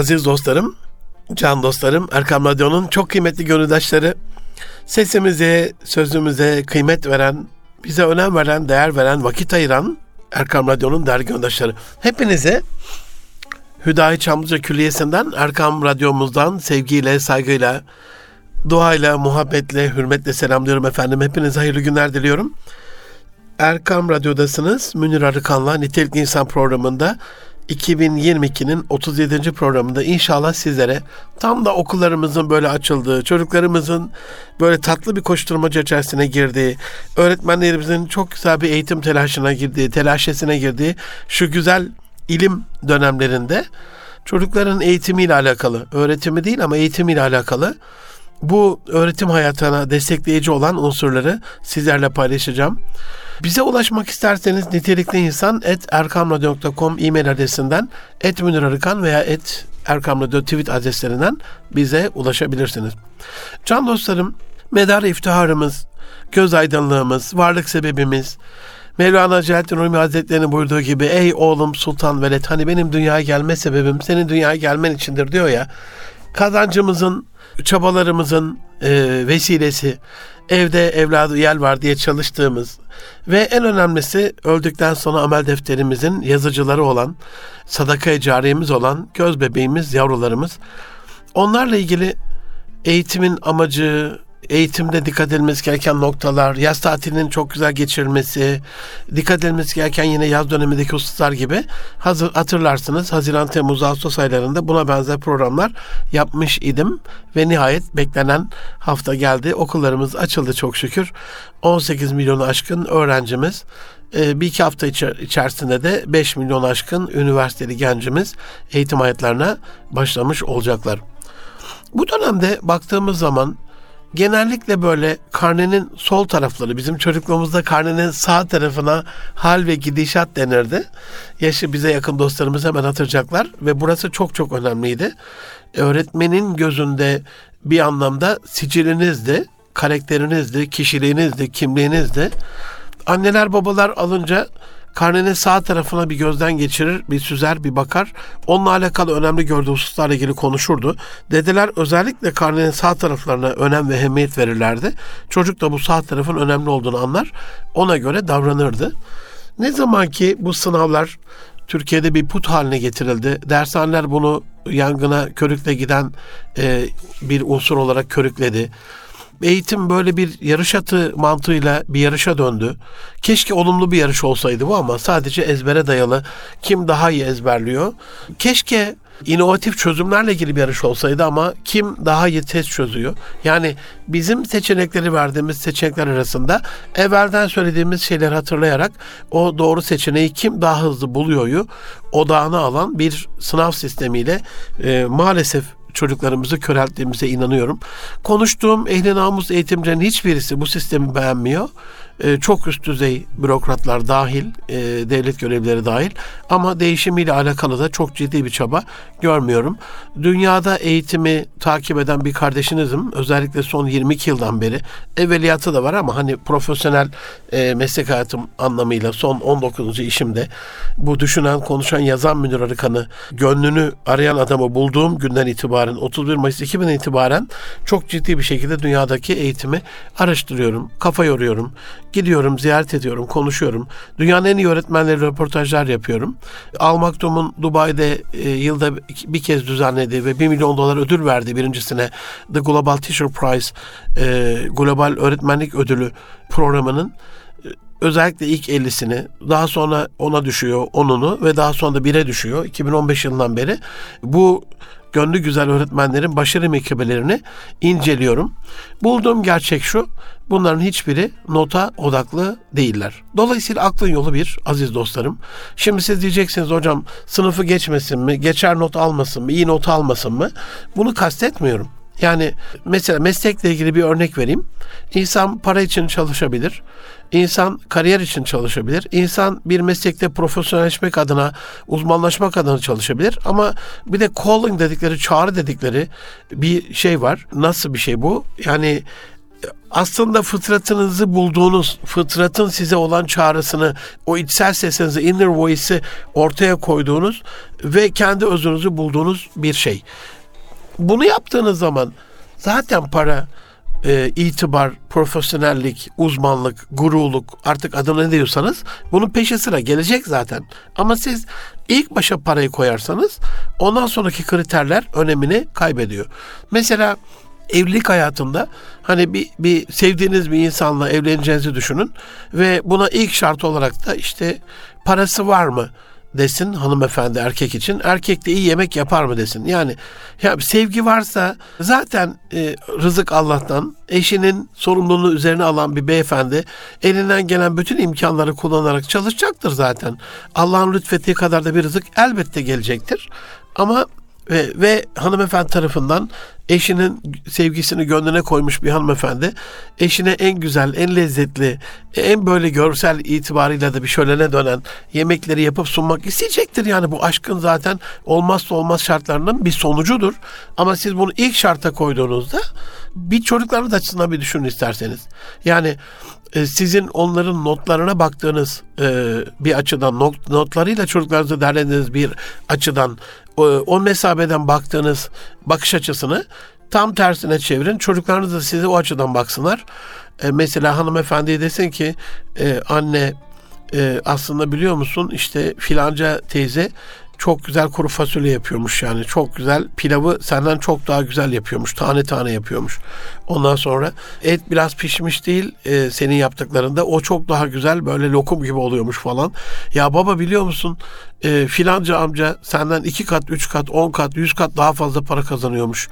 Aziz dostlarım, can dostlarım, Erkam Radyo'nun çok kıymetli gönüldaşları, sesimize, sözümüze kıymet veren, bize önem veren, değer veren, vakit ayıran Erkam Radyo'nun değerli gönüldaşları. Hepinize Hüdayi Çamlıca Külliyesi'nden, Erkam Radyomuzdan sevgiyle, saygıyla, duayla, muhabbetle, hürmetle selamlıyorum efendim. Hepinize hayırlı günler diliyorum. Erkam Radyo'dasınız. Münir Arıkan'la Nitelikli İnsan programında 2022'nin 37. programında inşallah sizlere tam da okullarımızın böyle açıldığı, çocuklarımızın böyle tatlı bir koşturmaca içerisine girdiği, öğretmenlerimizin çok güzel bir eğitim telaşına girdiği, telaşesine girdiği şu güzel ilim dönemlerinde çocukların eğitimiyle alakalı, öğretimi değil ama eğitimiyle alakalı bu öğretim hayatına destekleyici olan unsurları sizlerle paylaşacağım. Bize ulaşmak isterseniz nitelikli insan et erkamradyo.com e-mail adresinden et Arıkan veya et Erkam tweet adreslerinden bize ulaşabilirsiniz. Can dostlarım, medar iftiharımız, göz aydınlığımız, varlık sebebimiz, Mevlana Celaleddin Rumi Hazretleri'nin buyurduğu gibi ey oğlum Sultan Veled hani benim dünyaya gelme sebebim senin dünyaya gelmen içindir diyor ya. Kazancımızın, çabalarımızın e, vesilesi, evde evladı yer var diye çalıştığımız ve en önemlisi öldükten sonra amel defterimizin yazıcıları olan, sadaka-i cariyemiz olan göz bebeğimiz, yavrularımız. Onlarla ilgili eğitimin amacı, eğitimde dikkat edilmesi gereken noktalar, yaz tatilinin çok güzel geçirilmesi, dikkat edilmesi gereken yine yaz dönemindeki hususlar gibi hazır, hatırlarsınız Haziran, Temmuz, Ağustos aylarında buna benzer programlar yapmış idim ve nihayet beklenen hafta geldi. Okullarımız açıldı çok şükür. 18 milyonu aşkın öğrencimiz e, bir iki hafta içerisinde de 5 milyon aşkın üniversiteli gencimiz eğitim hayatlarına başlamış olacaklar. Bu dönemde baktığımız zaman genellikle böyle karnenin sol tarafları bizim çocukluğumuzda karnenin sağ tarafına hal ve gidişat denirdi. Yaşı bize yakın dostlarımız hemen hatırlayacaklar ve burası çok çok önemliydi. Öğretmenin gözünde bir anlamda sicilinizdi, karakterinizdi, kişiliğinizdi, kimliğinizdi. Anneler babalar alınca karnenin sağ tarafına bir gözden geçirir, bir süzer, bir bakar. Onunla alakalı önemli gördüğü hususlarla ilgili konuşurdu. Dedeler özellikle karnenin sağ taraflarına önem ve ehemmiyet verirlerdi. Çocuk da bu sağ tarafın önemli olduğunu anlar. Ona göre davranırdı. Ne zaman ki bu sınavlar Türkiye'de bir put haline getirildi. Dershaneler bunu yangına körükle giden e, bir unsur olarak körükledi eğitim böyle bir yarış atı mantığıyla bir yarışa döndü. Keşke olumlu bir yarış olsaydı bu ama sadece ezbere dayalı. Kim daha iyi ezberliyor? Keşke inovatif çözümlerle ilgili bir yarış olsaydı ama kim daha iyi test çözüyor? Yani bizim seçenekleri verdiğimiz seçenekler arasında evvelden söylediğimiz şeyleri hatırlayarak o doğru seçeneği kim daha hızlı buluyoryu odağına alan bir sınav sistemiyle e, maalesef çocuklarımızı körelttiğimize inanıyorum. Konuştuğum ehli namus eğitimcilerin hiçbirisi bu sistemi beğenmiyor. Ee, çok üst düzey bürokratlar dahil, e, devlet görevlileri dahil ama değişimiyle alakalı da çok ciddi bir çaba görmüyorum. Dünyada eğitimi takip eden bir kardeşinizim. Özellikle son 22 yıldan beri evveliyatı da var ama hani profesyonel e, meslek hayatım anlamıyla son 19. işimde bu düşünen, konuşan, yazan Münir Arıkan'ı gönlünü arayan adamı bulduğum günden itibaren 31 Mayıs 2000 itibaren çok ciddi bir şekilde dünyadaki eğitimi araştırıyorum, kafa yoruyorum Gidiyorum, ziyaret ediyorum, konuşuyorum. Dünyanın en iyi öğretmenleri röportajlar yapıyorum. Al Maktum'un Dubai'de e, yılda bir kez düzenlediği ve 1 milyon dolar ödül verdiği birincisine The Global Teacher Prize, e, Global Öğretmenlik Ödülü programının e, özellikle ilk 50'sini daha sonra ona düşüyor onunu ve daha sonra da bire düşüyor 2015 yılından beri bu gönlü güzel öğretmenlerin başarı mekebelerini inceliyorum. Bulduğum gerçek şu, bunların hiçbiri nota odaklı değiller. Dolayısıyla aklın yolu bir aziz dostlarım. Şimdi siz diyeceksiniz hocam sınıfı geçmesin mi, geçer not almasın mı, iyi not almasın mı? Bunu kastetmiyorum. Yani mesela meslekle ilgili bir örnek vereyim. İnsan para için çalışabilir. İnsan kariyer için çalışabilir. İnsan bir meslekte profesyonelleşmek adına, uzmanlaşmak adına çalışabilir. Ama bir de calling dedikleri, çağrı dedikleri bir şey var. Nasıl bir şey bu? Yani aslında fıtratınızı bulduğunuz, fıtratın size olan çağrısını, o içsel sesinizi, inner voice'i ortaya koyduğunuz ve kendi özünüzü bulduğunuz bir şey. Bunu yaptığınız zaman zaten para, e, itibar, profesyonellik, uzmanlık, guruluk artık adını ne diyorsanız bunun peşi sıra gelecek zaten. Ama siz ilk başa parayı koyarsanız ondan sonraki kriterler önemini kaybediyor. Mesela evlilik hayatında hani bir, bir sevdiğiniz bir insanla evleneceğinizi düşünün ve buna ilk şart olarak da işte parası var mı? desin hanımefendi erkek için. Erkek de iyi yemek yapar mı desin. Yani ya sevgi varsa zaten e, rızık Allah'tan eşinin sorumluluğunu üzerine alan bir beyefendi elinden gelen bütün imkanları kullanarak çalışacaktır zaten. Allah'ın lütfettiği kadar da bir rızık elbette gelecektir. Ama ve, ve hanımefendi tarafından eşinin sevgisini gönlüne koymuş bir hanımefendi eşine en güzel, en lezzetli, en böyle görsel itibarıyla da bir şölene dönen yemekleri yapıp sunmak isteyecektir. Yani bu aşkın zaten olmazsa olmaz şartlarının bir sonucudur. Ama siz bunu ilk şarta koyduğunuzda bir çocukların açısından bir düşünün isterseniz. Yani e, sizin onların notlarına baktığınız e, bir açıdan not, notlarıyla çocuklarınızı derlediğiniz bir açıdan o, o mesabeden baktığınız bakış açısını tam tersine çevirin. Çocuklarınız da size o açıdan baksınlar. E, mesela hanımefendi desin ki e, anne e, aslında biliyor musun işte filanca teyze çok güzel kuru fasulye yapıyormuş yani. Çok güzel pilavı senden çok daha güzel yapıyormuş. Tane tane yapıyormuş. Ondan sonra et biraz pişmiş değil e, senin yaptıklarında. O çok daha güzel böyle lokum gibi oluyormuş falan. Ya baba biliyor musun e, filanca amca senden iki kat, üç kat, on kat, yüz kat daha fazla para kazanıyormuş.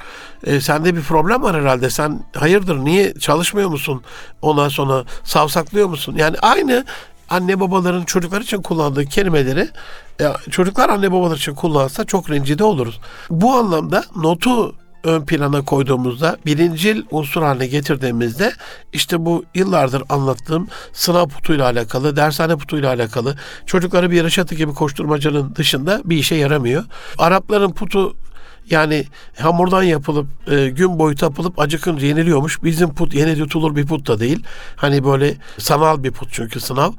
E, sende bir problem var herhalde. Sen hayırdır niye çalışmıyor musun? Ondan sonra savsaklıyor musun? Yani aynı anne babaların çocuklar için kullandığı kelimeleri e, çocuklar anne babalar için kullansa çok rencide oluruz. Bu anlamda notu ön plana koyduğumuzda birincil unsur haline getirdiğimizde işte bu yıllardır anlattığım sınav putuyla alakalı, dershane putuyla alakalı çocukları bir yarış atı gibi koşturmacanın dışında bir işe yaramıyor. Arapların putu yani hamurdan yapılıp e, gün boyu tapılıp acıkınca yeniliyormuş. Bizim put yeni tutulur bir put da değil. Hani böyle sanal bir put çünkü sınav.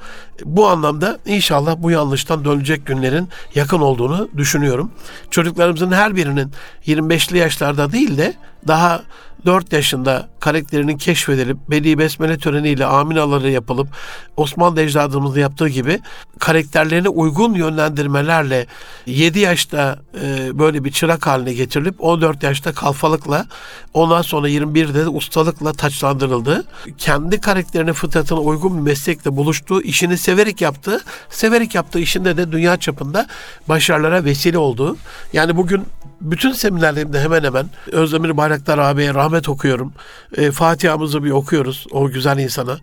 Bu anlamda inşallah bu yanlıştan dönecek günlerin yakın olduğunu düşünüyorum. Çocuklarımızın her birinin 25'li yaşlarda değil de daha 4 yaşında karakterinin keşfedilip Bedi Besmele töreniyle aminaları yapılıp Osmanlı ecdadımızın yaptığı gibi karakterlerine uygun yönlendirmelerle 7 yaşta e, böyle bir çırak haline getirilip 14 yaşta kalfalıkla ondan sonra 21'de de ustalıkla taçlandırıldı. Kendi karakterine fıtratına uygun bir meslekle buluştuğu, işini severek yaptığı, severek yaptığı işinde de dünya çapında başarılara vesile olduğu. Yani bugün bütün seminerlerimde hemen hemen Özdemir Bayraktar abiye rahmet okuyorum. E, Fatiha'mızı bir okuyoruz o güzel insana.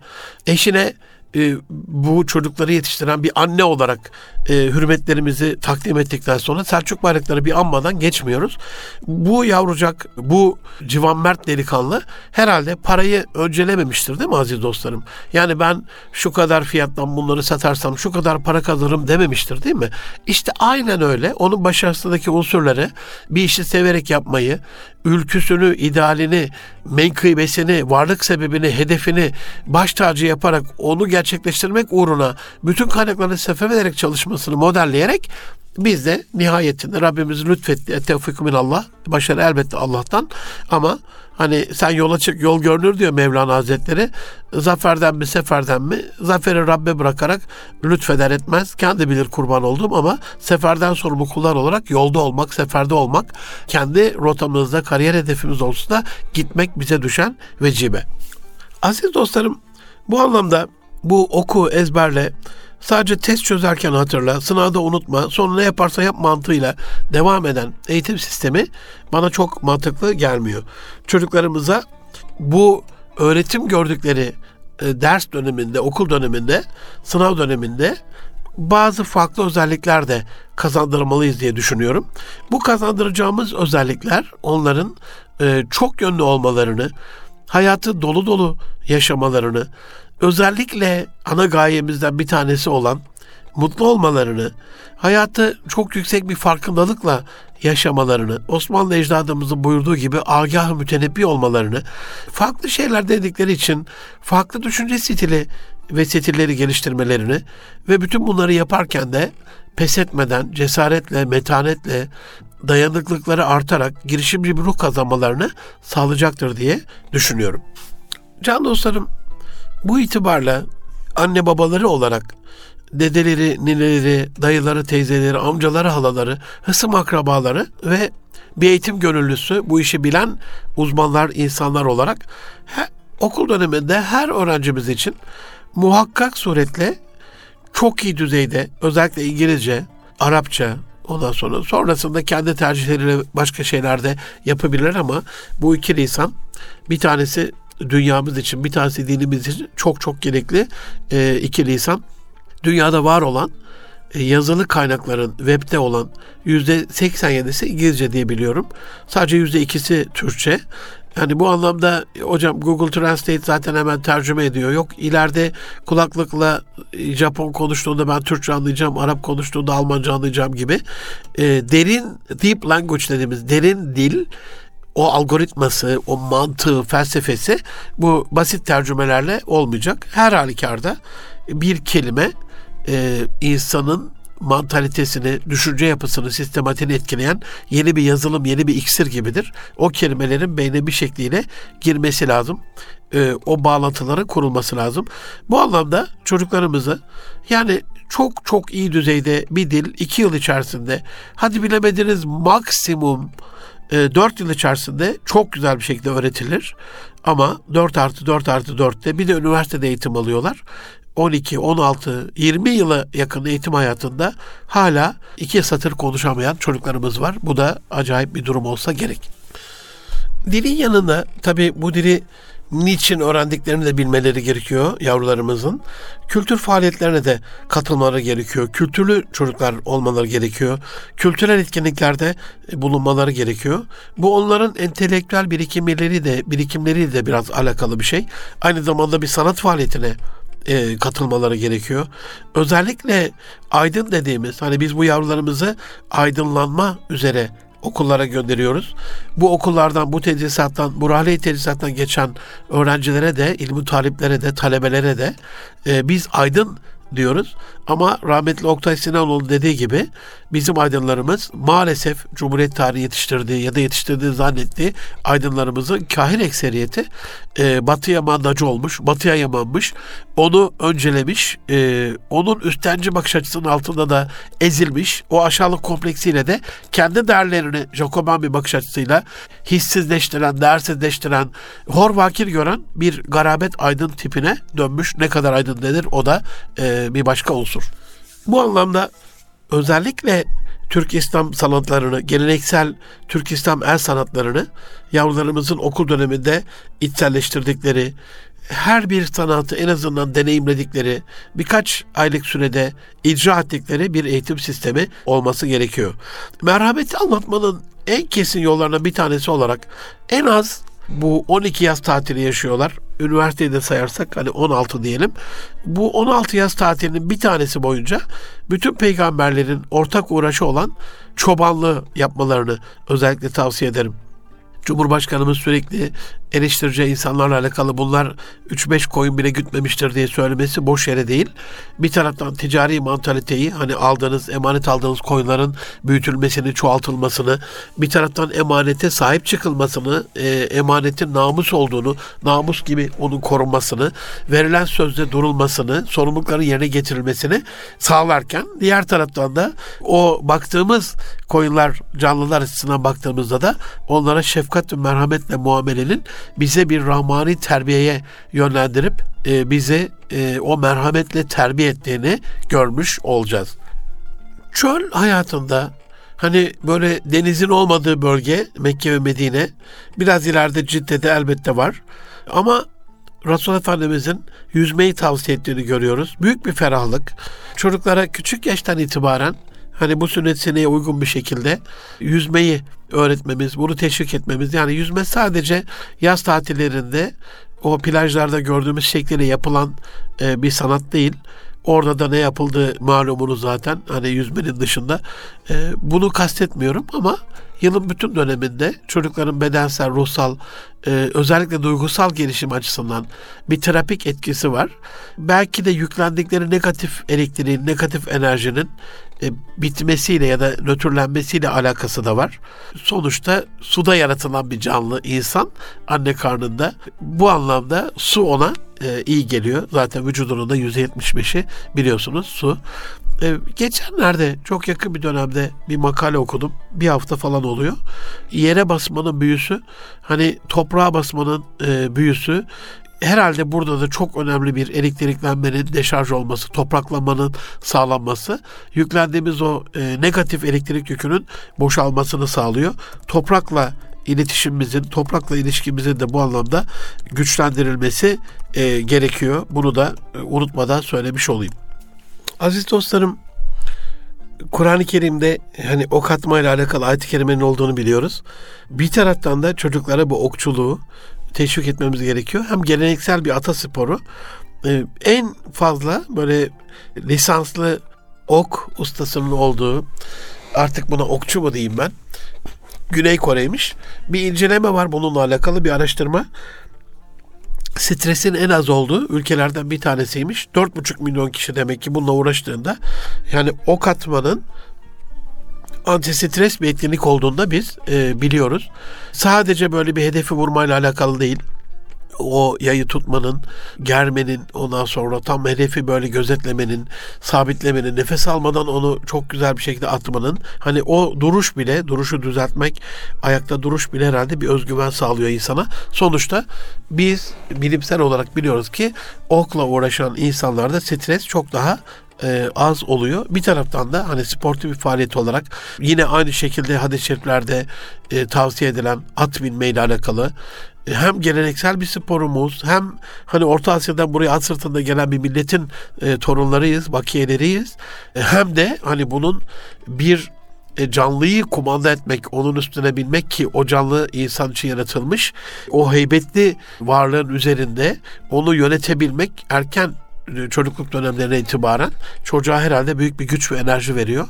Eşine e, bu çocukları yetiştiren bir anne olarak e, hürmetlerimizi takdim ettikten sonra Selçuk bayrakları bir anmadan geçmiyoruz. Bu yavrucak, bu civan mert delikanlı herhalde parayı öncelememiştir değil mi aziz dostlarım? Yani ben şu kadar fiyattan bunları satarsam şu kadar para kazanırım dememiştir değil mi? İşte aynen öyle. Onun başarısındaki unsurları bir işi severek yapmayı, ülküsünü, idealini, menkıbesini, varlık sebebini, hedefini baş tacı yaparak onu gerçekleştirmek uğruna bütün kaynaklarını sefer ederek çalışmasını modelleyerek biz de nihayetinde Rabbimiz lütfetti. Tevfik Allah. Başarı elbette Allah'tan. Ama hani sen yola çık yol görünür diyor Mevlana Hazretleri. Zaferden mi seferden mi? Zaferi Rabbe bırakarak lütfeder etmez. Kendi bilir kurban oldum ama seferden sorumlu kullar olarak yolda olmak, seferde olmak, kendi rotamızda, kariyer hedefimiz olsun da gitmek bize düşen vecibe. Aziz dostlarım bu anlamda bu oku ezberle sadece test çözerken hatırla, sınavda unutma, sonra ne yaparsa yap mantığıyla devam eden eğitim sistemi bana çok mantıklı gelmiyor. Çocuklarımıza bu öğretim gördükleri e, ders döneminde, okul döneminde, sınav döneminde bazı farklı özellikler de kazandırmalıyız diye düşünüyorum. Bu kazandıracağımız özellikler onların e, çok yönlü olmalarını, hayatı dolu dolu yaşamalarını, özellikle ana gayemizden bir tanesi olan mutlu olmalarını, hayatı çok yüksek bir farkındalıkla yaşamalarını, Osmanlı ecdadımızın buyurduğu gibi agah mütenebbi olmalarını, farklı şeyler dedikleri için farklı düşünce stili ve stilleri geliştirmelerini ve bütün bunları yaparken de pes etmeden, cesaretle, metanetle, dayanıklıkları artarak girişimci bir ruh kazanmalarını sağlayacaktır diye düşünüyorum. Can dostlarım, bu itibarla anne babaları olarak dedeleri, nineleri, dayıları, teyzeleri, amcaları, halaları, hısım akrabaları ve bir eğitim gönüllüsü, bu işi bilen uzmanlar, insanlar olarak he, okul döneminde her öğrencimiz için muhakkak suretle çok iyi düzeyde özellikle İngilizce, Arapça, ondan sonra sonrasında kendi tercihleriyle başka şeyler de yapabilir ama bu iki lisan bir tanesi dünyamız için bir tanesi dinimiz için çok çok gerekli e, iki lisan. Dünyada var olan e, yazılı kaynakların webde olan yüzde 87'si İngilizce diye biliyorum. Sadece yüzde ikisi Türkçe. Yani bu anlamda hocam Google Translate zaten hemen tercüme ediyor. Yok ileride kulaklıkla e, Japon konuştuğunda ben Türkçe anlayacağım, Arap konuştuğunda Almanca anlayacağım gibi. E, derin deep language dediğimiz derin dil o algoritması, o mantığı, felsefesi bu basit tercümelerle olmayacak. Her halükarda bir kelime e, insanın mantalitesini, düşünce yapısını, sistematiğini etkileyen yeni bir yazılım, yeni bir iksir gibidir. O kelimelerin beyne bir şekliyle girmesi lazım. E, o bağlantıların kurulması lazım. Bu anlamda çocuklarımızı yani çok çok iyi düzeyde bir dil iki yıl içerisinde hadi bilemediniz maksimum e, 4 yıl içerisinde çok güzel bir şekilde öğretilir. Ama 4 artı 4 artı 4'te bir de üniversitede eğitim alıyorlar. 12, 16, 20 yıla yakın eğitim hayatında hala iki satır konuşamayan çocuklarımız var. Bu da acayip bir durum olsa gerek. Dilin yanında tabii bu dili niçin öğrendiklerini de bilmeleri gerekiyor yavrularımızın. Kültür faaliyetlerine de katılmaları gerekiyor. Kültürlü çocuklar olmaları gerekiyor. Kültürel etkinliklerde bulunmaları gerekiyor. Bu onların entelektüel birikimleri de birikimleri de biraz alakalı bir şey. Aynı zamanda bir sanat faaliyetine e, katılmaları gerekiyor. Özellikle aydın dediğimiz hani biz bu yavrularımızı aydınlanma üzere okullara gönderiyoruz. Bu okullardan, bu tedrisattan, bu rahleyi tedrisattan geçen öğrencilere de, ilmi taliplere de, talebelere de e, biz aydın diyoruz. Ama rahmetli Oktay Sinanoğlu dediği gibi bizim aydınlarımız maalesef Cumhuriyet tarihi yetiştirdiği ya da yetiştirdiği zannettiği aydınlarımızın kahir ekseriyeti e, batıya mandacı olmuş, batıya yamanmış, onu öncelemiş, e, onun üstenci bakış açısının altında da ezilmiş, o aşağılık kompleksiyle de kendi değerlerini Jacoban bir bakış açısıyla hissizleştiren, değersizleştiren, hor vakir gören bir garabet aydın tipine dönmüş. Ne kadar aydın denir o da e, bir başka unsur. Bu anlamda özellikle Türk İslam sanatlarını, geleneksel Türk İslam el sanatlarını yavrularımızın okul döneminde içselleştirdikleri, her bir sanatı en azından deneyimledikleri, birkaç aylık sürede icra ettikleri bir eğitim sistemi olması gerekiyor. Merhameti anlatmanın en kesin yollarından bir tanesi olarak en az bu 12 yaz tatili yaşıyorlar. Üniversiteyi de sayarsak hani 16 diyelim. Bu 16 yaz tatilinin bir tanesi boyunca bütün peygamberlerin ortak uğraşı olan çobanlığı yapmalarını özellikle tavsiye ederim. Cumhurbaşkanımız sürekli eleştireceği insanlarla alakalı bunlar 3-5 koyun bile gütmemiştir diye söylemesi boş yere değil. Bir taraftan ticari mantaliteyi hani aldığınız, emanet aldığınız koyunların büyütülmesini, çoğaltılmasını, bir taraftan emanete sahip çıkılmasını, e, emanetin namus olduğunu, namus gibi onun korunmasını, verilen sözde durulmasını, sorumlulukların yerine getirilmesini sağlarken diğer taraftan da o baktığımız koyunlar, canlılar açısından baktığımızda da onlara şefkat ve merhametle muamelenin bize bir rahmani terbiyeye yönlendirip e, bizi e, o merhametle terbiye ettiğini görmüş olacağız. Çöl hayatında hani böyle denizin olmadığı bölge Mekke ve Medine biraz ileride Cidde'de elbette var. Ama Resulullah Efendimizin yüzmeyi tavsiye ettiğini görüyoruz. Büyük bir ferahlık. Çocuklara küçük yaştan itibaren hani bu sünnet seneye uygun bir şekilde yüzmeyi öğretmemiz, bunu teşvik etmemiz. Yani yüzme sadece yaz tatillerinde o plajlarda gördüğümüz şekliyle yapılan e, bir sanat değil. Orada da ne yapıldığı malumunuz zaten hani yüzmenin dışında. E, bunu kastetmiyorum ama yılın bütün döneminde çocukların bedensel, ruhsal, e, özellikle duygusal gelişim açısından bir terapik etkisi var. Belki de yüklendikleri negatif elektriğin, negatif enerjinin e, bitmesiyle ya da nötrlenmesiyle alakası da var. Sonuçta suda yaratılan bir canlı insan anne karnında. Bu anlamda su ona e, iyi geliyor. Zaten vücudunun da %75'i biliyorsunuz su. E, geçenlerde çok yakın bir dönemde bir makale okudum. Bir hafta falan oluyor. Yere basmanın büyüsü hani toprağa basmanın büyüsü herhalde burada da çok önemli bir elektriklenmenin deşarj olması, topraklanmanın sağlanması, yüklendiğimiz o e, negatif elektrik yükünün boşalmasını sağlıyor. Toprakla iletişimimizin, toprakla ilişkimizin de bu anlamda güçlendirilmesi e, gerekiyor. Bunu da e, unutmadan söylemiş olayım. Aziz dostlarım, Kur'an-ı Kerim'de hani ok atma ile alakalı ayet-i kerimenin olduğunu biliyoruz. Bir taraftan da çocuklara bu okçuluğu teşvik etmemiz gerekiyor. Hem geleneksel bir ata sporu e, en fazla böyle lisanslı ok ustasının olduğu artık buna okçu mu diyeyim ben Güney Kore'ymiş. Bir inceleme var bununla alakalı bir araştırma. Stresin en az olduğu ülkelerden bir tanesiymiş. 4,5 milyon kişi demek ki bununla uğraştığında yani ok atmanın antistres bir etkinlik olduğunda biz e, biliyoruz. Sadece böyle bir hedefi vurmayla alakalı değil o yayı tutmanın, germenin, ondan sonra tam hedefi böyle gözetlemenin, sabitlemenin, nefes almadan onu çok güzel bir şekilde atmanın, hani o duruş bile, duruşu düzeltmek, ayakta duruş bile herhalde bir özgüven sağlıyor insana. Sonuçta biz bilimsel olarak biliyoruz ki okla uğraşan insanlarda stres çok daha e, az oluyor. Bir taraftan da hani sportif bir faaliyet olarak yine aynı şekilde hadis-i şeriflerde e, tavsiye edilen at binme ile alakalı e, hem geleneksel bir sporumuz hem hani Orta Asya'dan buraya at sırtında gelen bir milletin e, torunlarıyız, bakiyeleriyiz. E, hem de hani bunun bir e, canlıyı kumanda etmek, onun üstüne binmek ki o canlı insan için yaratılmış. O heybetli varlığın üzerinde onu yönetebilmek erken çocukluk dönemlerine itibaren çocuğa herhalde büyük bir güç ve enerji veriyor.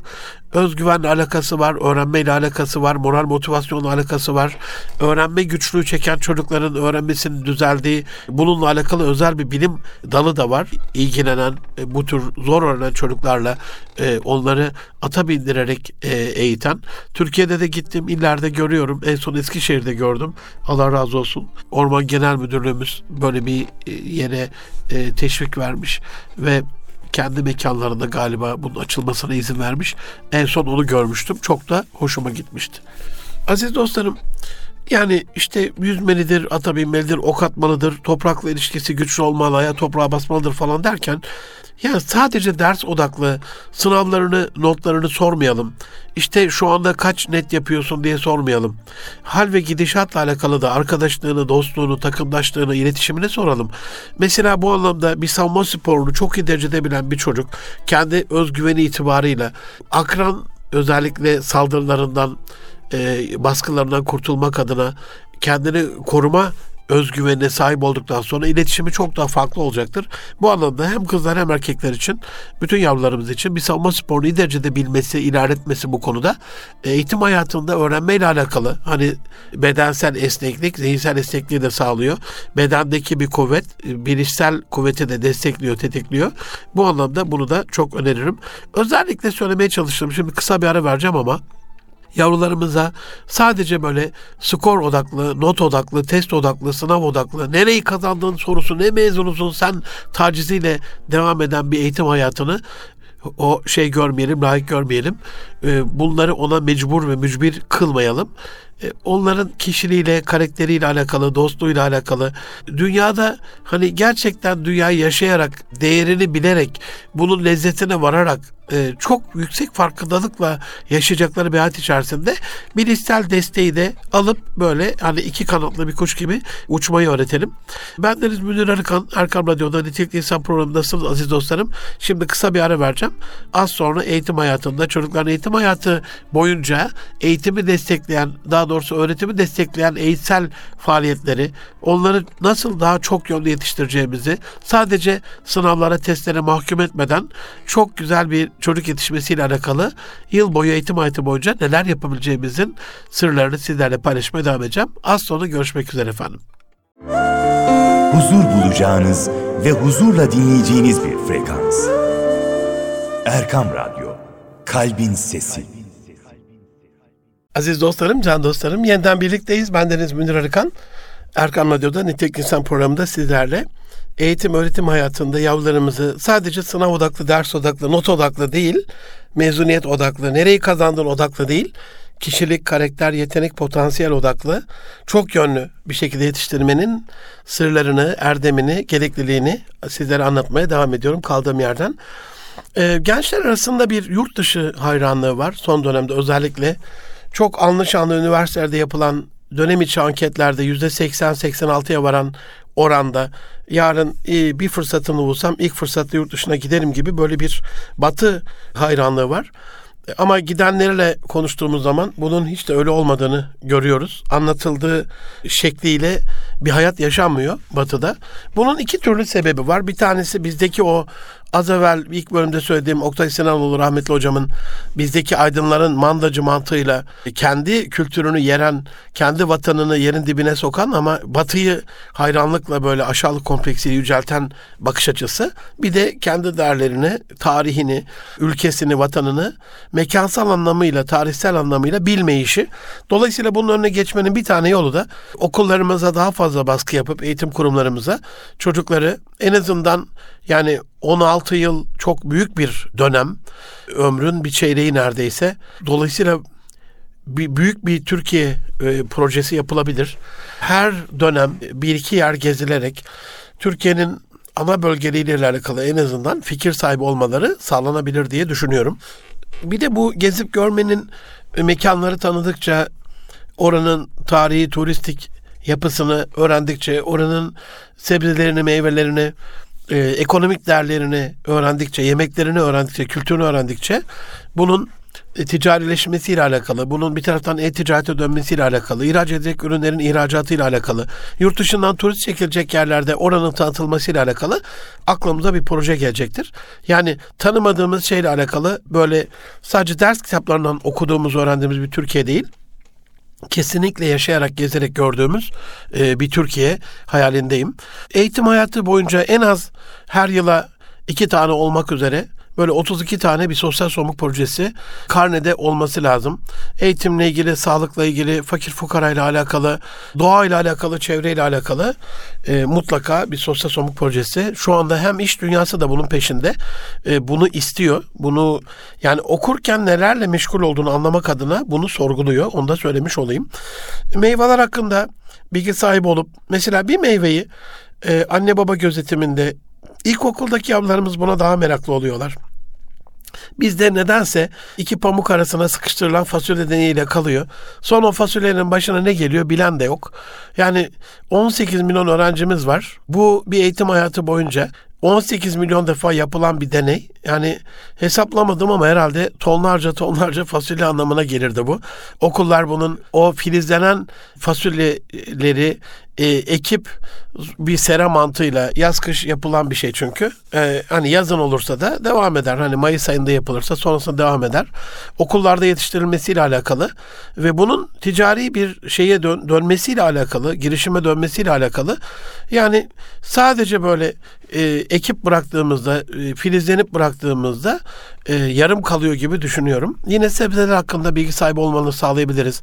Özgüvenle alakası var, öğrenmeyle alakası var, moral motivasyonla alakası var. Öğrenme güçlüğü çeken çocukların öğrenmesinin düzeldiği, bununla alakalı özel bir bilim dalı da var. İlgilenen, e, bu tür zor öğrenen çocuklarla e, onları ata bindirerek e, eğiten. Türkiye'de de gittim, illerde görüyorum. En son Eskişehir'de gördüm. Allah razı olsun. Orman Genel Müdürlüğümüz böyle bir yere teşvik vermiş ve kendi mekanlarında galiba bunun açılmasına izin vermiş. En son onu görmüştüm. Çok da hoşuma gitmişti. Aziz dostlarım, yani işte yüzmelidir, ata binmelidir, ok atmalıdır, toprakla ilişkisi güçlü olmalı, ya toprağa basmalıdır falan derken yani sadece ders odaklı sınavlarını, notlarını sormayalım. İşte şu anda kaç net yapıyorsun diye sormayalım. Hal ve gidişatla alakalı da arkadaşlığını, dostluğunu, takımdaşlığını, iletişimini soralım. Mesela bu anlamda bir savunma sporunu çok iyi derecede bilen bir çocuk kendi özgüveni itibarıyla akran özellikle saldırılarından, e, baskılarından kurtulmak adına kendini koruma özgüvenine sahip olduktan sonra iletişimi çok daha farklı olacaktır. Bu anlamda hem kızlar hem erkekler için, bütün yavrularımız için bir savunma sporunu iyi derecede bilmesi, ilerletmesi bu konuda eğitim hayatında öğrenmeyle alakalı hani bedensel esneklik, zihinsel esnekliği de sağlıyor. Bedendeki bir kuvvet, bilişsel kuvveti de destekliyor, tetikliyor. Bu anlamda bunu da çok öneririm. Özellikle söylemeye çalıştım. Şimdi kısa bir ara vereceğim ama yavrularımıza sadece böyle skor odaklı, not odaklı, test odaklı, sınav odaklı, nereyi kazandığın sorusu, ne mezunusun sen taciziyle devam eden bir eğitim hayatını o şey görmeyelim, layık görmeyelim. Ee, bunları ona mecbur ve mücbir kılmayalım. Ee, onların kişiliğiyle, karakteriyle alakalı, dostluğuyla alakalı, dünyada hani gerçekten dünyayı yaşayarak, değerini bilerek, bunun lezzetine vararak e, çok yüksek farkındalıkla yaşayacakları bir hayat içerisinde bilişsel desteği de alıp böyle hani iki kanatlı bir kuş gibi uçmayı öğretelim. Ben Deniz Münir Arıkan, Erkam Radyo'da Nitelikli İnsan programındasınız aziz dostlarım. Şimdi kısa bir ara vereceğim. Az sonra eğitim hayatında, çocukların eğitim hayatı boyunca eğitimi destekleyen, daha doğrusu öğretimi destekleyen eğitsel faaliyetleri, onları nasıl daha çok yönlü yetiştireceğimizi sadece sınavlara, testlere mahkum etmeden çok güzel bir çocuk yetişmesiyle alakalı yıl boyu eğitim hayatı boyunca neler yapabileceğimizin sırlarını sizlerle paylaşmaya devam edeceğim. Az sonra görüşmek üzere efendim. Huzur bulacağınız ve huzurla dinleyeceğiniz bir frekans. Erkam Radyo, Kalbin Sesi. Aziz dostlarım, can dostlarım, yeniden birlikteyiz. Ben Deniz Münir Arıkan. Erkam Radyo'da Nitek İnsan programında sizlerle eğitim öğretim hayatında yavrularımızı sadece sınav odaklı, ders odaklı, not odaklı değil, mezuniyet odaklı, nereyi kazandın odaklı değil, kişilik, karakter, yetenek, potansiyel odaklı, çok yönlü bir şekilde yetiştirmenin sırlarını, erdemini, gerekliliğini sizlere anlatmaya devam ediyorum kaldığım yerden. Ee, gençler arasında bir yurt dışı hayranlığı var son dönemde özellikle. Çok anlı şanlı üniversitelerde yapılan dönem içi anketlerde yüzde 80-86'ya varan oranda yarın e, bir fırsatını bulsam ilk fırsatta yurt dışına giderim gibi böyle bir batı hayranlığı var. Ama gidenlerle konuştuğumuz zaman bunun hiç de öyle olmadığını görüyoruz. Anlatıldığı şekliyle bir hayat yaşanmıyor batıda. Bunun iki türlü sebebi var. Bir tanesi bizdeki o az evvel ilk bölümde söylediğim Oktay Sinanoğlu rahmetli hocamın bizdeki aydınların mandacı mantığıyla kendi kültürünü yeren, kendi vatanını yerin dibine sokan ama batıyı hayranlıkla böyle aşağılık kompleksiyle yücelten bakış açısı. Bir de kendi değerlerini, tarihini, ülkesini, vatanını mekansal anlamıyla, tarihsel anlamıyla bilmeyişi. Dolayısıyla bunun önüne geçmenin bir tane yolu da okullarımıza daha fazla baskı yapıp eğitim kurumlarımıza çocukları en azından yani 16 yıl çok büyük bir dönem. Ömrün bir çeyreği neredeyse. Dolayısıyla bir, büyük bir Türkiye e, projesi yapılabilir. Her dönem bir iki yer gezilerek Türkiye'nin ana bölgeleriyle alakalı en azından fikir sahibi olmaları sağlanabilir diye düşünüyorum. Bir de bu gezip görmenin mekanları tanıdıkça oranın tarihi, turistik yapısını öğrendikçe, oranın sebzelerini, meyvelerini, e, ekonomik değerlerini öğrendikçe, yemeklerini öğrendikçe, kültürünü öğrendikçe bunun e, ticarileşmesiyle alakalı, bunun bir taraftan e-ticarete dönmesiyle alakalı, ihraç edecek ürünlerin ihracatıyla alakalı, yurt dışından turist çekilecek yerlerde oranın tanıtılmasıyla alakalı aklımıza bir proje gelecektir. Yani tanımadığımız şeyle alakalı böyle sadece ders kitaplarından okuduğumuz, öğrendiğimiz bir Türkiye değil, kesinlikle yaşayarak, gezerek gördüğümüz e, bir Türkiye hayalindeyim. Eğitim hayatı boyunca en az her yıla iki tane olmak üzere böyle 32 tane bir sosyal sorumluluk projesi karnede olması lazım. Eğitimle ilgili, sağlıkla ilgili, fakir fukarayla alakalı, doğayla alakalı, çevreyle alakalı e, mutlaka bir sosyal sorumluluk projesi. Şu anda hem iş dünyası da bunun peşinde. E, bunu istiyor. Bunu yani okurken nelerle meşgul olduğunu anlamak adına bunu sorguluyor. Onu da söylemiş olayım. Meyveler hakkında bilgi sahibi olup mesela bir meyveyi e, anne baba gözetiminde İlkokuldaki yavrularımız buna daha meraklı oluyorlar. Bizde nedense iki pamuk arasına sıkıştırılan fasulye deneyiyle kalıyor. Son o fasulyenin başına ne geliyor bilen de yok. Yani 18 milyon öğrencimiz var. Bu bir eğitim hayatı boyunca 18 milyon defa yapılan bir deney. Yani hesaplamadım ama herhalde tonlarca tonlarca fasulye anlamına gelirdi bu. Okullar bunun o filizlenen fasulyeleri e, ekip bir sera mantığıyla yaz kış yapılan bir şey çünkü. E, hani yazın olursa da devam eder. Hani Mayıs ayında yapılırsa sonrasında devam eder. Okullarda yetiştirilmesiyle alakalı ve bunun ticari bir şeye dön, dönmesiyle alakalı, girişime dönmesiyle alakalı. Yani sadece böyle e, ekip bıraktığımızda, e, filizlenip bıraktığımızda e, yarım kalıyor gibi düşünüyorum. Yine sebzeler hakkında bilgi sahibi olmanı sağlayabiliriz.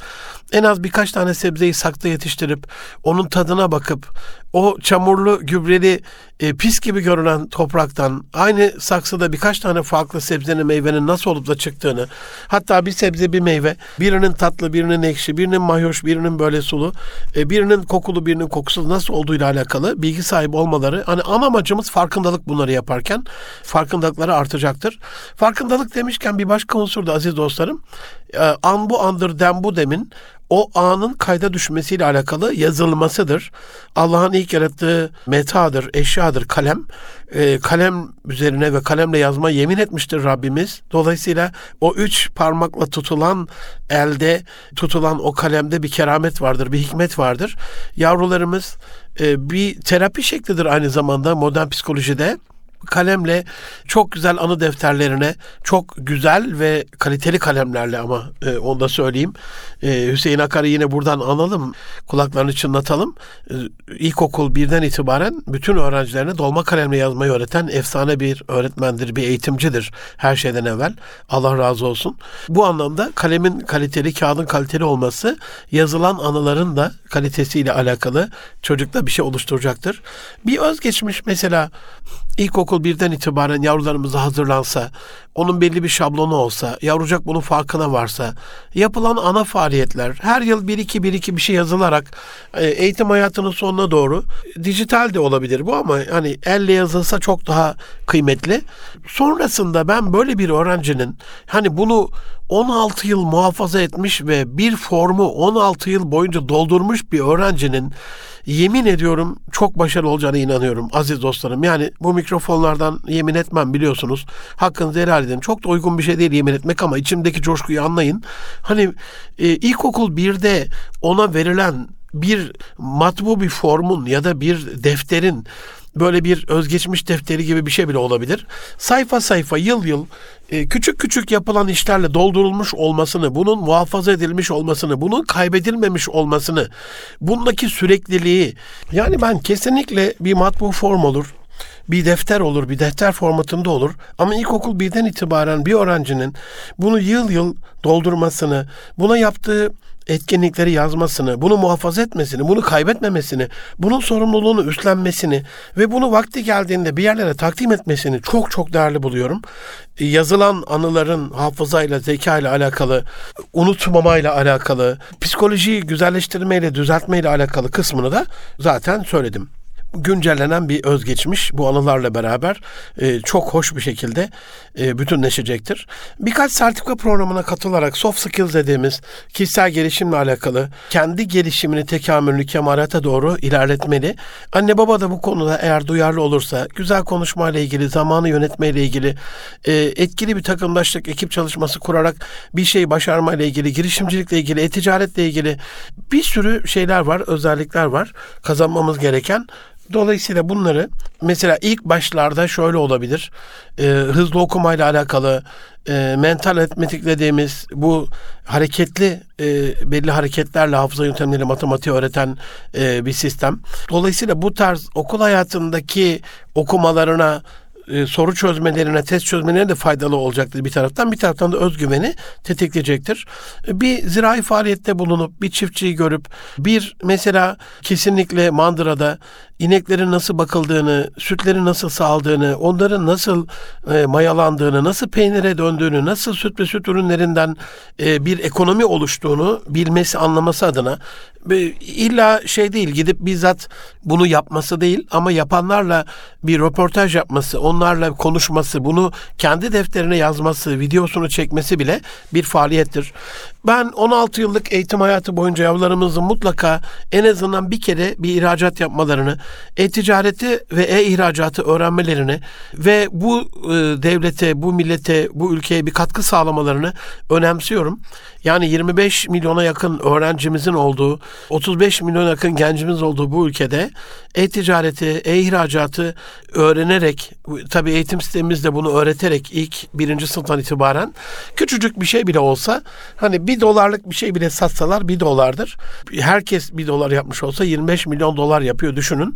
En az birkaç tane sebzeyi sakta yetiştirip onun tadına bakıp o çamurlu, gübreli, e, pis gibi görünen topraktan aynı saksıda birkaç tane farklı sebzenin, meyvenin nasıl olup da çıktığını, hatta bir sebze, bir meyve, birinin tatlı, birinin ekşi, birinin mayoş, birinin böyle sulu, e, birinin kokulu, birinin kokusuz nasıl olduğuyla alakalı bilgi sahibi olmaları. Hani ana amacımız farkındalık bunları yaparken farkındalıkları artacaktır. Fark farkındalık demişken bir başka unsur da aziz dostlarım. E, an bu andır dem bu demin o anın kayda düşmesiyle alakalı yazılmasıdır. Allah'ın ilk yarattığı metadır, eşyadır kalem. E, kalem üzerine ve kalemle yazma yemin etmiştir Rabbimiz. Dolayısıyla o üç parmakla tutulan elde tutulan o kalemde bir keramet vardır, bir hikmet vardır. Yavrularımız e, bir terapi şeklidir aynı zamanda modern psikolojide kalemle çok güzel anı defterlerine çok güzel ve kaliteli kalemlerle ama e, onu da söyleyeyim. E, Hüseyin Akar'ı yine buradan analım. Kulaklarını çınlatalım. E, ilkokul birden itibaren bütün öğrencilerine dolma kalemle yazmayı öğreten efsane bir öğretmendir, bir eğitimcidir her şeyden evvel. Allah razı olsun. Bu anlamda kalemin kaliteli, kağıdın kaliteli olması yazılan anıların da kalitesiyle alakalı çocukta bir şey oluşturacaktır. Bir özgeçmiş mesela ilkokul birden itibaren yavrularımıza hazırlansa, onun belli bir şablonu olsa, yavrucak bunun farkına varsa, yapılan ana faaliyetler, her yıl bir iki bir iki bir şey yazılarak e, eğitim hayatının sonuna doğru dijital de olabilir bu ama hani elle yazılsa çok daha kıymetli. Sonrasında ben böyle bir öğrencinin hani bunu 16 yıl muhafaza etmiş ve bir formu 16 yıl boyunca doldurmuş bir öğrencinin yemin ediyorum çok başarılı olacağına inanıyorum aziz dostlarım. Yani bu mikrofonlardan yemin etmem biliyorsunuz. Hakkınızı helal edin. Çok da uygun bir şey değil yemin etmek ama içimdeki coşkuyu anlayın. Hani e, ilkokul birde ona verilen bir matbu bir formun ya da bir defterin böyle bir özgeçmiş defteri gibi bir şey bile olabilir. Sayfa sayfa yıl yıl e, küçük küçük yapılan işlerle doldurulmuş olmasını, bunun muhafaza edilmiş olmasını, bunun kaybedilmemiş olmasını, bundaki sürekliliği yani ben kesinlikle bir matbu form olur, bir defter olur, bir defter formatında olur. Ama ilkokul birden itibaren bir öğrencinin bunu yıl yıl doldurmasını, buna yaptığı etkinlikleri yazmasını, bunu muhafaza etmesini, bunu kaybetmemesini, bunun sorumluluğunu üstlenmesini ve bunu vakti geldiğinde bir yerlere takdim etmesini çok çok değerli buluyorum. Yazılan anıların hafızayla, zekayla alakalı, unutmamayla alakalı, psikolojiyi güzelleştirmeyle, düzeltmeyle alakalı kısmını da zaten söyledim güncellenen bir özgeçmiş bu anılarla beraber e, çok hoş bir şekilde e, bütünleşecektir. Birkaç sertifika programına katılarak soft skills dediğimiz kişisel gelişimle alakalı kendi gelişimini tekamülünü kemalata doğru ilerletmeli. Anne baba da bu konuda eğer duyarlı olursa güzel konuşmayla ilgili, zamanı yönetmeyle ilgili, e, etkili bir takımdaşlık, ekip çalışması kurarak bir şey başarmayla ilgili, girişimcilikle ilgili, e-ticaretle ilgili bir sürü şeyler var, özellikler var kazanmamız gereken. Dolayısıyla bunları mesela ilk başlarda şöyle olabilir. E, hızlı okumayla alakalı e, mental aritmetik dediğimiz bu hareketli e, belli hareketlerle hafıza yöntemleri matematiği öğreten e, bir sistem. Dolayısıyla bu tarz okul hayatındaki okumalarına e, soru çözmelerine, test çözmelerine de faydalı olacaktır bir taraftan. Bir taraftan da özgüveni tetikleyecektir. E, bir zirai faaliyette bulunup bir çiftçiyi görüp bir mesela kesinlikle mandırada ineklerin nasıl bakıldığını, sütlerin nasıl sağaldığını, onların nasıl e, mayalandığını, nasıl peynire döndüğünü, nasıl süt ve süt ürünlerinden e, bir ekonomi oluştuğunu bilmesi, anlaması adına e, illa şey değil gidip bizzat bunu yapması değil ama yapanlarla bir röportaj yapması, onlarla konuşması, bunu kendi defterine yazması, videosunu çekmesi bile bir faaliyettir. Ben 16 yıllık eğitim hayatı boyunca yavrularımızın mutlaka en azından bir kere bir ihracat yapmalarını, e-ticareti ve e-ihracatı öğrenmelerini ve bu e, devlete, bu millete, bu ülkeye bir katkı sağlamalarını önemsiyorum. Yani 25 milyona yakın öğrencimizin olduğu, 35 milyona yakın gencimiz olduğu bu ülkede e-ticareti, e-ihracatı öğrenerek, tabii eğitim sistemimiz de bunu öğreterek ilk birinci sınıftan itibaren küçücük bir şey bile olsa hani bir dolarlık bir şey bile satsalar bir dolardır. Herkes bir dolar yapmış olsa 25 milyon dolar yapıyor düşünün.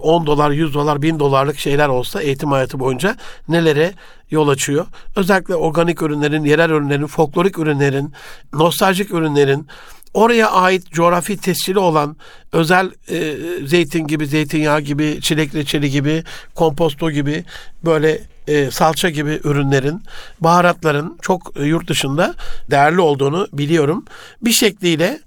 10 dolar, 100 dolar, 1000 dolarlık şeyler olsa eğitim hayatı boyunca nelere yol açıyor. Özellikle organik ürünlerin, yerel ürünlerin, folklorik ürünlerin, nostaljik ürünlerin, oraya ait coğrafi tescili olan özel e, zeytin gibi, zeytinyağı gibi, çilek reçeli gibi, komposto gibi böyle e, salça gibi ürünlerin, baharatların çok e, yurt dışında değerli olduğunu biliyorum. Bir şekliyle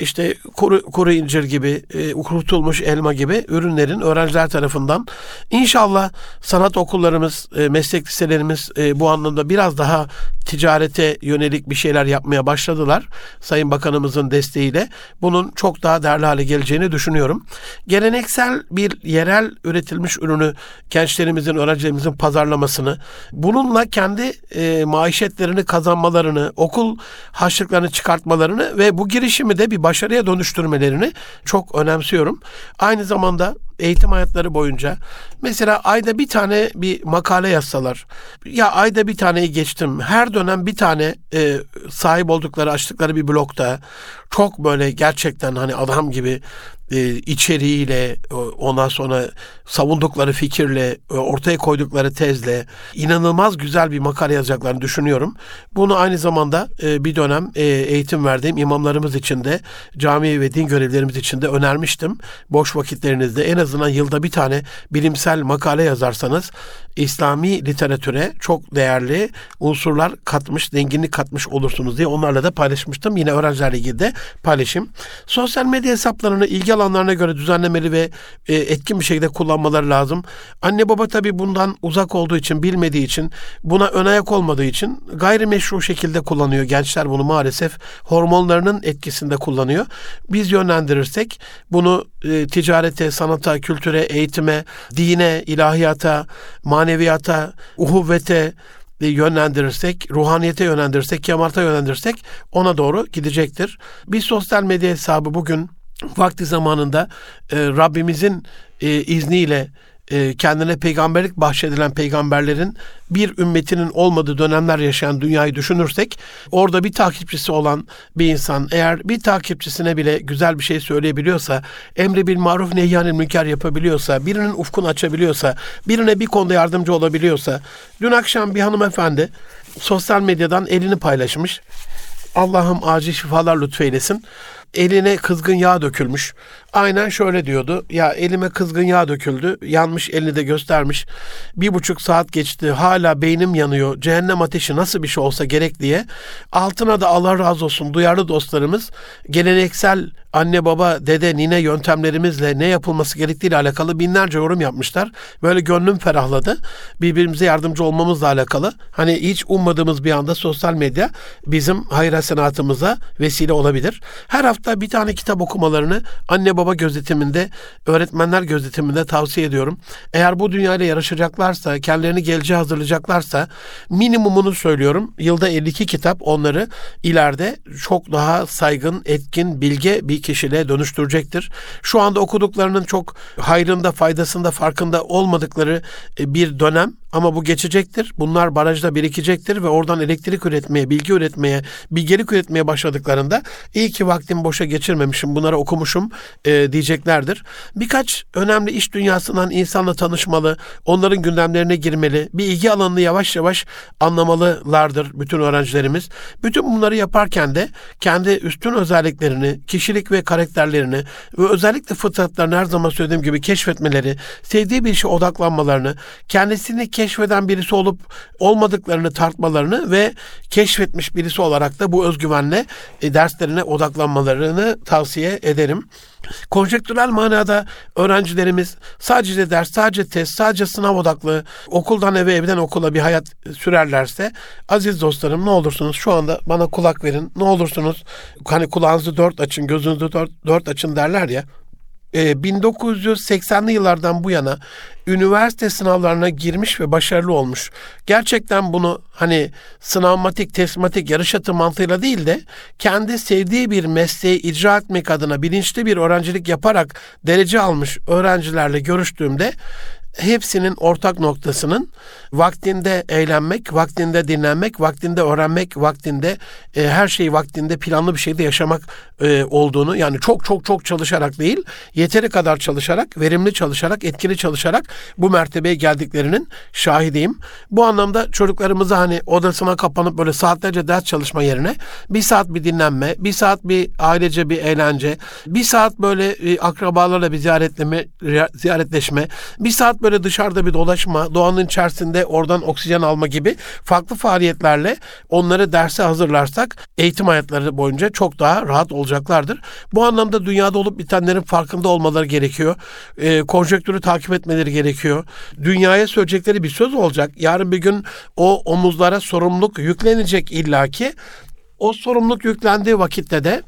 işte kuru, kuru incir gibi, e, kurutulmuş elma gibi ürünlerin öğrenciler tarafından inşallah sanat okullarımız, e, meslek liselerimiz e, bu anlamda biraz daha ticarete yönelik bir şeyler yapmaya başladılar. Sayın Bakanımızın desteğiyle bunun çok daha değerli hale geleceğini düşünüyorum. Geleneksel bir yerel üretilmiş ürünü gençlerimizin, öğrencilerimizin pazarlamasını, bununla kendi e, maişetlerini kazanmalarını, okul harçlıklarını çıkartmalarını ve bu girişimi de bir başarıya dönüştürmelerini çok önemsiyorum. Aynı zamanda eğitim hayatları boyunca mesela ayda bir tane bir makale yazsalar ya ayda bir taneyi geçtim her dönem bir tane e, sahip oldukları açtıkları bir blokta çok böyle gerçekten hani adam gibi e, içeriğiyle ondan sonra savundukları fikirle e, ortaya koydukları tezle inanılmaz güzel bir makale yazacaklarını düşünüyorum. Bunu aynı zamanda e, bir dönem e, eğitim verdiğim imamlarımız için de cami ve din görevlerimiz için de önermiştim. Boş vakitlerinizde en azından yılda bir tane bilimsel makale yazarsanız İslami literatüre çok değerli unsurlar katmış, zenginlik katmış olursunuz diye onlarla da paylaşmıştım. Yine öğrencilerle ilgili de paylaşım. Sosyal medya hesaplarını ilgi alanlarına göre düzenlemeli ve e, etkin bir şekilde kullanmaları lazım. Anne baba tabii bundan uzak olduğu için, bilmediği için, buna ön olmadığı için gayrimeşru şekilde kullanıyor. Gençler bunu maalesef hormonlarının etkisinde kullanıyor. Biz yönlendirirsek bunu e, ticarete, sanata, kültüre, eğitime, dine, ilahiyata, maneviyata, uhuvvete, yönlendirirsek, ruhaniyete yönlendirirsek, kemarta yönlendirirsek ona doğru gidecektir. Bir sosyal medya hesabı bugün vakti zamanında e, Rabbimizin e, izniyle e, kendine peygamberlik bahşedilen peygamberlerin bir ümmetinin olmadığı dönemler yaşayan dünyayı düşünürsek orada bir takipçisi olan bir insan eğer bir takipçisine bile güzel bir şey söyleyebiliyorsa, emri bil maruf nehyanil münker yapabiliyorsa, birinin ufkunu açabiliyorsa, birine bir konuda yardımcı olabiliyorsa, dün akşam bir hanımefendi sosyal medyadan elini paylaşmış. Allah'ım acil şifalar lütfeylesin eline kızgın yağ dökülmüş. Aynen şöyle diyordu. Ya elime kızgın yağ döküldü. Yanmış elini de göstermiş. Bir buçuk saat geçti. Hala beynim yanıyor. Cehennem ateşi nasıl bir şey olsa gerek diye. Altına da Allah razı olsun duyarlı dostlarımız geleneksel anne baba dede nine yöntemlerimizle ne yapılması gerektiğiyle alakalı binlerce yorum yapmışlar. Böyle gönlüm ferahladı. Birbirimize yardımcı olmamızla alakalı. Hani hiç ummadığımız bir anda sosyal medya bizim hayır hasenatımıza vesile olabilir. Her hafta bir tane kitap okumalarını anne baba gözetiminde, öğretmenler gözetiminde tavsiye ediyorum. Eğer bu dünyayla yarışacaklarsa, kendilerini geleceğe hazırlayacaklarsa minimumunu söylüyorum. Yılda 52 kitap onları ileride çok daha saygın, etkin, bilge bir kişiliğe dönüştürecektir. Şu anda okuduklarının çok hayrında, faydasında, farkında olmadıkları e, bir dönem ama bu geçecektir. Bunlar barajda birikecektir ve oradan elektrik üretmeye, bilgi üretmeye, bilgelik üretmeye başladıklarında iyi ki vaktimi boşa geçirmemişim, bunları okumuşum e, diyeceklerdir. Birkaç önemli iş dünyasından insanla tanışmalı, onların gündemlerine girmeli, bir ilgi alanını yavaş yavaş anlamalılardır bütün öğrencilerimiz. Bütün bunları yaparken de kendi üstün özelliklerini, kişilik ve karakterlerini ve özellikle fıtratlarını her zaman söylediğim gibi keşfetmeleri, sevdiği bir işe odaklanmalarını, kendisini keşfeden birisi olup olmadıklarını tartmalarını ve keşfetmiş birisi olarak da bu özgüvenle e, derslerine odaklanmalarını tavsiye ederim. Konjektürel manada öğrencilerimiz sadece ders, sadece test, sadece sınav odaklı okuldan eve, evden okula bir hayat sürerlerse aziz dostlarım ne olursunuz şu anda bana kulak verin. Ne olursunuz hani kulağınızı dört açın, gözünüzü dört, dört açın derler ya. 1980'li ee, yıllardan bu yana üniversite sınavlarına girmiş ve başarılı olmuş. Gerçekten bunu hani sınavmatik, testmatik, yarış atı mantığıyla değil de kendi sevdiği bir mesleği icra etmek adına bilinçli bir öğrencilik yaparak derece almış öğrencilerle görüştüğümde hepsinin ortak noktasının vaktinde eğlenmek, vaktinde dinlenmek, vaktinde öğrenmek, vaktinde e, her şeyi vaktinde planlı bir şekilde yaşamak e, olduğunu yani çok çok çok çalışarak değil, yeteri kadar çalışarak, verimli çalışarak, etkili çalışarak bu mertebeye geldiklerinin şahidiyim. Bu anlamda çocuklarımıza hani odasına kapanıp böyle saatlerce ders çalışma yerine bir saat bir dinlenme, bir saat bir ailece bir eğlence, bir saat böyle e, akrabalarla bir ziyaretleme, ziyaretleşme, bir saat böyle dışarıda bir dolaşma, doğanın içerisinde oradan oksijen alma gibi farklı faaliyetlerle onları derse hazırlarsak eğitim hayatları boyunca çok daha rahat olacaklardır. Bu anlamda dünyada olup bitenlerin farkında olmaları gerekiyor. E, konjektürü takip etmeleri gerekiyor. Dünyaya söyleyecekleri bir söz olacak. Yarın bir gün o omuzlara sorumluluk yüklenecek illaki. O sorumluluk yüklendiği vakitte de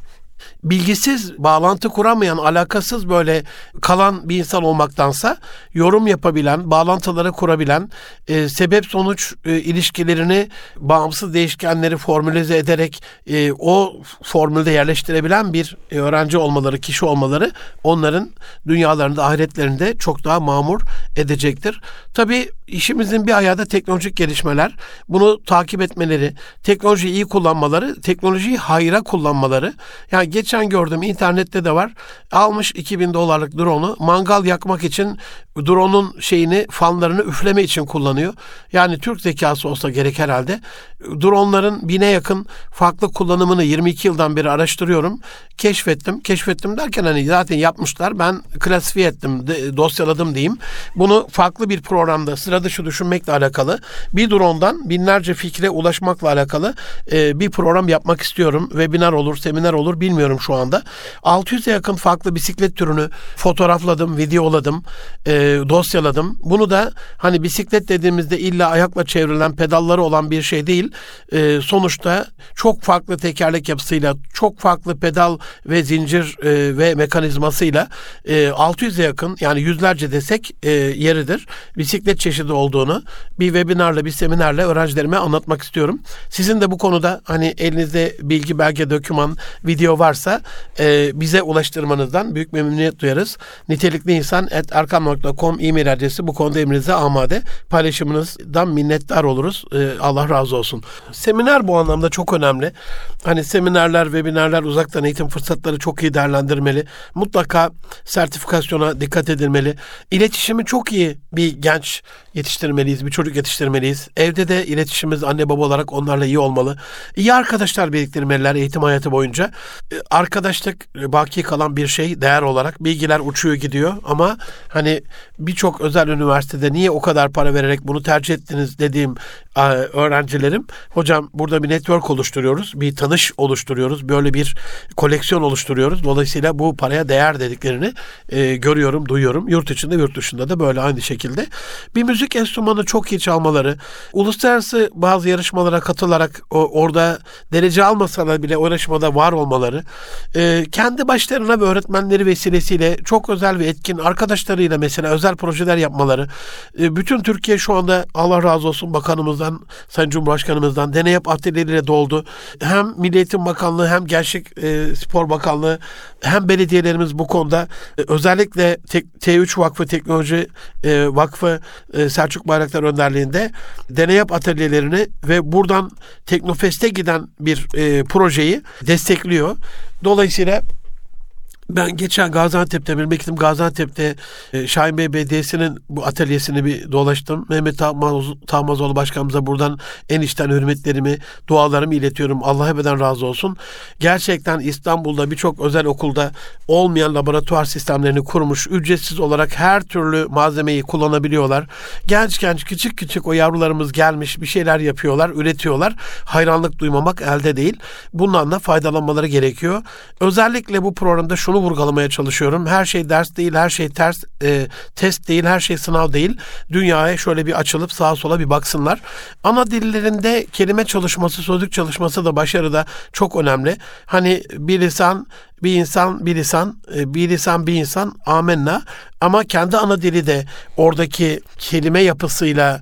bilgisiz, bağlantı kuramayan, alakasız böyle kalan bir insan olmaktansa yorum yapabilen, bağlantıları kurabilen, e, sebep sonuç e, ilişkilerini bağımsız değişkenleri formülize ederek e, o formülde yerleştirebilen bir e, öğrenci olmaları, kişi olmaları onların dünyalarında, ahiretlerinde çok daha mamur edecektir. Tabii işimizin bir ayağı da teknolojik gelişmeler. Bunu takip etmeleri, teknolojiyi iyi kullanmaları, teknolojiyi hayra kullanmaları. Yani geçen gördüm internette de var. Almış 2000 dolarlık drone'u mangal yakmak için drone'un şeyini fanlarını üfleme için kullanıyor. Yani Türk zekası olsa gerek herhalde. Drone'ların bine yakın farklı kullanımını 22 yıldan beri araştırıyorum. Keşfettim. Keşfettim derken hani zaten yapmışlar. Ben klasifiye ettim, dosyaladım diyeyim. Bunu farklı bir programda sıra dışı düşünmekle alakalı bir drone'dan binlerce fikre ulaşmakla alakalı e, bir program yapmak istiyorum. Webinar olur, seminer olur bilmiyorum şu anda. 600'e yakın farklı bisiklet türünü fotoğrafladım, videoladım. E, dosyaladım. Bunu da hani bisiklet dediğimizde illa ayakla çevrilen pedalları olan bir şey değil. E, sonuçta çok farklı tekerlek yapısıyla, çok farklı pedal ve zincir e, ve mekanizmasıyla e, 600'e yakın yani yüzlerce desek e, yeridir. Bisiklet çeşidi olduğunu bir webinarla, bir seminerle öğrencilerime anlatmak istiyorum. Sizin de bu konuda hani elinizde bilgi, belge, doküman, video varsa e, bize ulaştırmanızdan büyük memnuniyet duyarız. Nitelikli insan et erkam.com e-mail adresi bu konuda emrinize amade. Paylaşımınızdan minnettar oluruz. E, Allah razı olsun. Seminer bu anlamda çok önemli. Hani seminerler, webinarlar, uzaktan eğitim fırsatları çok iyi değerlendirmeli. Mutlaka sertifikasyona dikkat edilmeli. İletişimi çok iyi bir genç yetiştirmeliyiz, bir çocuk yetiştirmeliyiz. Evde de iletişimimiz anne baba olarak onlarla iyi olmalı. İyi arkadaşlar biriktirmeliler eğitim hayatı boyunca. E, arkadaşlık e, baki kalan bir şey değer olarak. Bilgiler uçuyor gidiyor ama hani birçok özel üniversitede niye o kadar para vererek bunu tercih ettiniz dediğim öğrencilerim. Hocam burada bir network oluşturuyoruz. Bir tanış oluşturuyoruz. Böyle bir koleksiyon oluşturuyoruz. Dolayısıyla bu paraya değer dediklerini e, görüyorum, duyuyorum. Yurt içinde, yurt dışında da böyle aynı şekilde. Bir müzik enstrümanı çok iyi çalmaları, uluslararası bazı yarışmalara katılarak o, orada derece almasalar bile o yarışmada var olmaları, e, kendi başlarına ve öğretmenleri vesilesiyle çok özel ve etkin arkadaşlarıyla mesela özel projeler yapmaları, e, bütün Türkiye şu anda Allah razı olsun bakanımızdan, Sayın Cumhurbaşkanımızdan deney yap atölyeleriyle doldu. Hem Milli Eğitim Bakanlığı hem Gençlik e, Spor Bakanlığı hem belediyelerimiz bu konuda e, özellikle T3 Vakfı Teknoloji e, Vakfı e, Selçuk Bayraktar önderliğinde deney yap atölyelerini ve buradan Teknofest'e giden bir e, projeyi destekliyor. Dolayısıyla ben geçen Gaziantep'te, memleketim Gaziantep'te e, Şahin Bey Belediyesi'nin bu atölyesini bir dolaştım. Mehmet Tahmazoğlu Başkanımıza buradan en içten hürmetlerimi, dualarımı iletiyorum. Allah ebeden razı olsun. Gerçekten İstanbul'da birçok özel okulda olmayan laboratuvar sistemlerini kurmuş. Ücretsiz olarak her türlü malzemeyi kullanabiliyorlar. Genç genç küçük küçük o yavrularımız gelmiş bir şeyler yapıyorlar, üretiyorlar. Hayranlık duymamak elde değil. Bundan da faydalanmaları gerekiyor. Özellikle bu programda şunu vurgulamaya çalışıyorum. Her şey ders değil, her şey ters, e, test değil, her şey sınav değil. Dünyaya şöyle bir açılıp sağa sola bir baksınlar. Ana dillerinde kelime çalışması, sözlük çalışması da başarıda çok önemli. Hani bir lisan bir insan bir lisan, e, bir lisan bir insan amenna ama kendi ana dili de oradaki kelime yapısıyla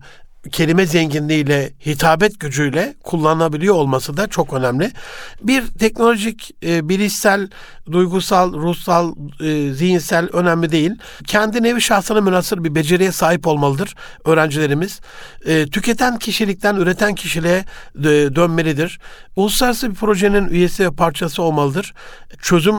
kelime zenginliğiyle, hitabet gücüyle kullanabiliyor olması da çok önemli. Bir teknolojik, e, bilişsel, duygusal, ruhsal, e, zihinsel önemli değil. Kendi nevi şahsına münasır bir beceriye sahip olmalıdır öğrencilerimiz. E, tüketen kişilikten üreten kişiliğe e, dönmelidir. Uluslararası bir projenin üyesi ve parçası olmalıdır. Çözüm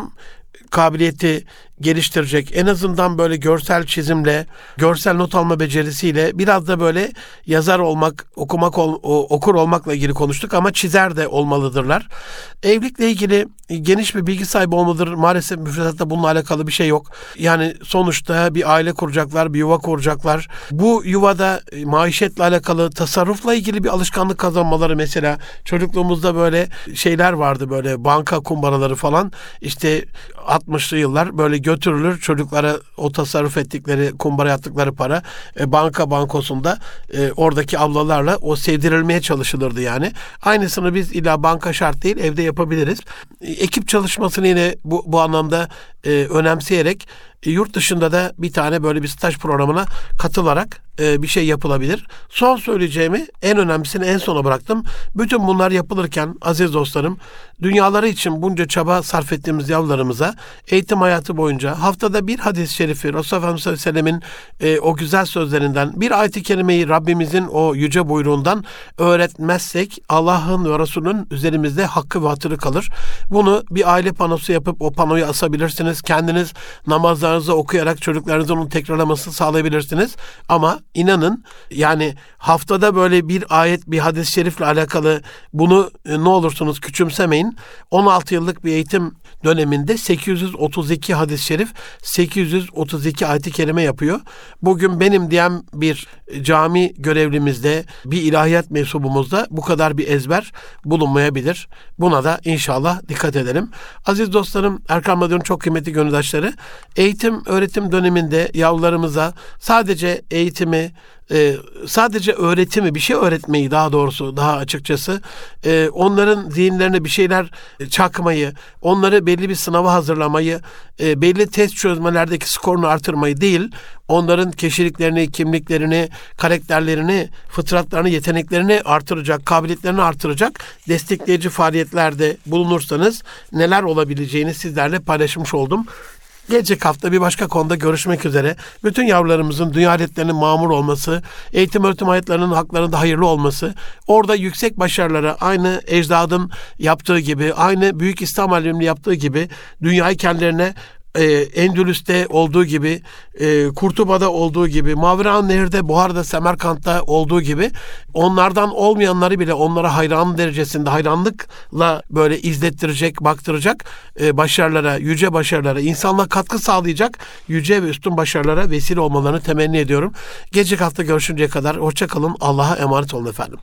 kabiliyeti geliştirecek. En azından böyle görsel çizimle, görsel not alma becerisiyle biraz da böyle yazar olmak, okumak ol, okur olmakla ilgili konuştuk ama çizer de olmalıdırlar. Evlilikle ilgili geniş bir bilgi sahibi olmalıdır. Maalesef müfredatta bununla alakalı bir şey yok. Yani sonuçta bir aile kuracaklar, bir yuva kuracaklar. Bu yuvada maişetle alakalı, tasarrufla ilgili bir alışkanlık kazanmaları mesela çocukluğumuzda böyle şeyler vardı böyle banka kumbaraları falan. İşte 60'lı yıllar böyle götürülür çocuklara o tasarruf ettikleri kumbara yaptıkları para e, banka bankosunda e, oradaki ablalarla o sevdirilmeye çalışılırdı yani. Aynısını biz illa banka şart değil evde yapabiliriz. E, ekip çalışmasını yine bu, bu anlamda e, önemseyerek e, yurt dışında da bir tane böyle bir staj programına katılarak e, bir şey yapılabilir. Son söyleyeceğimi en önemlisini en sona bıraktım. Bütün bunlar yapılırken aziz dostlarım dünyaları için bunca çaba sarf ettiğimiz yavrularımıza eğitim hayatı boyunca haftada bir hadis-i şerifi Resulullah Efendimiz Aleyhisselam'ın e, o güzel sözlerinden bir ayet-i kerimeyi Rabbimizin o yüce buyruğundan öğretmezsek Allah'ın ve Resulünün üzerimizde hakkı ve hatırı kalır. Bunu bir aile panosu yapıp o panoyu asabilirsiniz. Kendiniz namazlarınızı okuyarak çocuklarınızın onu tekrarlamasını sağlayabilirsiniz. Ama inanın yani haftada böyle bir ayet bir hadis-i şerifle alakalı bunu e, ne olursunuz küçümsemeyin. 16 yıllık bir eğitim döneminde 832 hadis-i şerif 832 ayet-i kerime yapıyor. Bugün benim diyen bir cami görevlimizde bir ilahiyat mensubumuzda bu kadar bir ezber bulunmayabilir. Buna da inşallah dikkat edelim. Aziz dostlarım Erkan Radyo'nun çok kıymetli gönüldaşları eğitim öğretim döneminde yavrularımıza sadece eğitimi e, sadece öğretimi, bir şey öğretmeyi daha doğrusu daha açıkçası e, onların zihinlerine bir şeyler çakmayı, onları belli bir sınava hazırlamayı, e, belli test çözmelerdeki skorunu artırmayı değil, onların kişiliklerini, kimliklerini, karakterlerini, fıtratlarını, yeteneklerini artıracak, kabiliyetlerini artıracak destekleyici faaliyetlerde bulunursanız neler olabileceğini sizlerle paylaşmış oldum. Gelecek hafta bir başka konuda görüşmek üzere. Bütün yavrularımızın dünya aletlerinin mamur olması, eğitim öğretim hayatlarının haklarında hayırlı olması, orada yüksek başarılara aynı ecdadın yaptığı gibi, aynı Büyük İslam aliminin yaptığı gibi dünyayı kendilerine e, Endülüs'te olduğu gibi, e, Kurtuba'da olduğu gibi, Maviran Nehir'de, Buhar'da, Semerkant'ta olduğu gibi onlardan olmayanları bile onlara hayran derecesinde hayranlıkla böyle izlettirecek, baktıracak e, başarılara, yüce başarılara, insanlığa katkı sağlayacak yüce ve üstün başarılara vesile olmalarını temenni ediyorum. Gelecek hafta görüşünceye kadar hoşçakalın. Allah'a emanet olun efendim.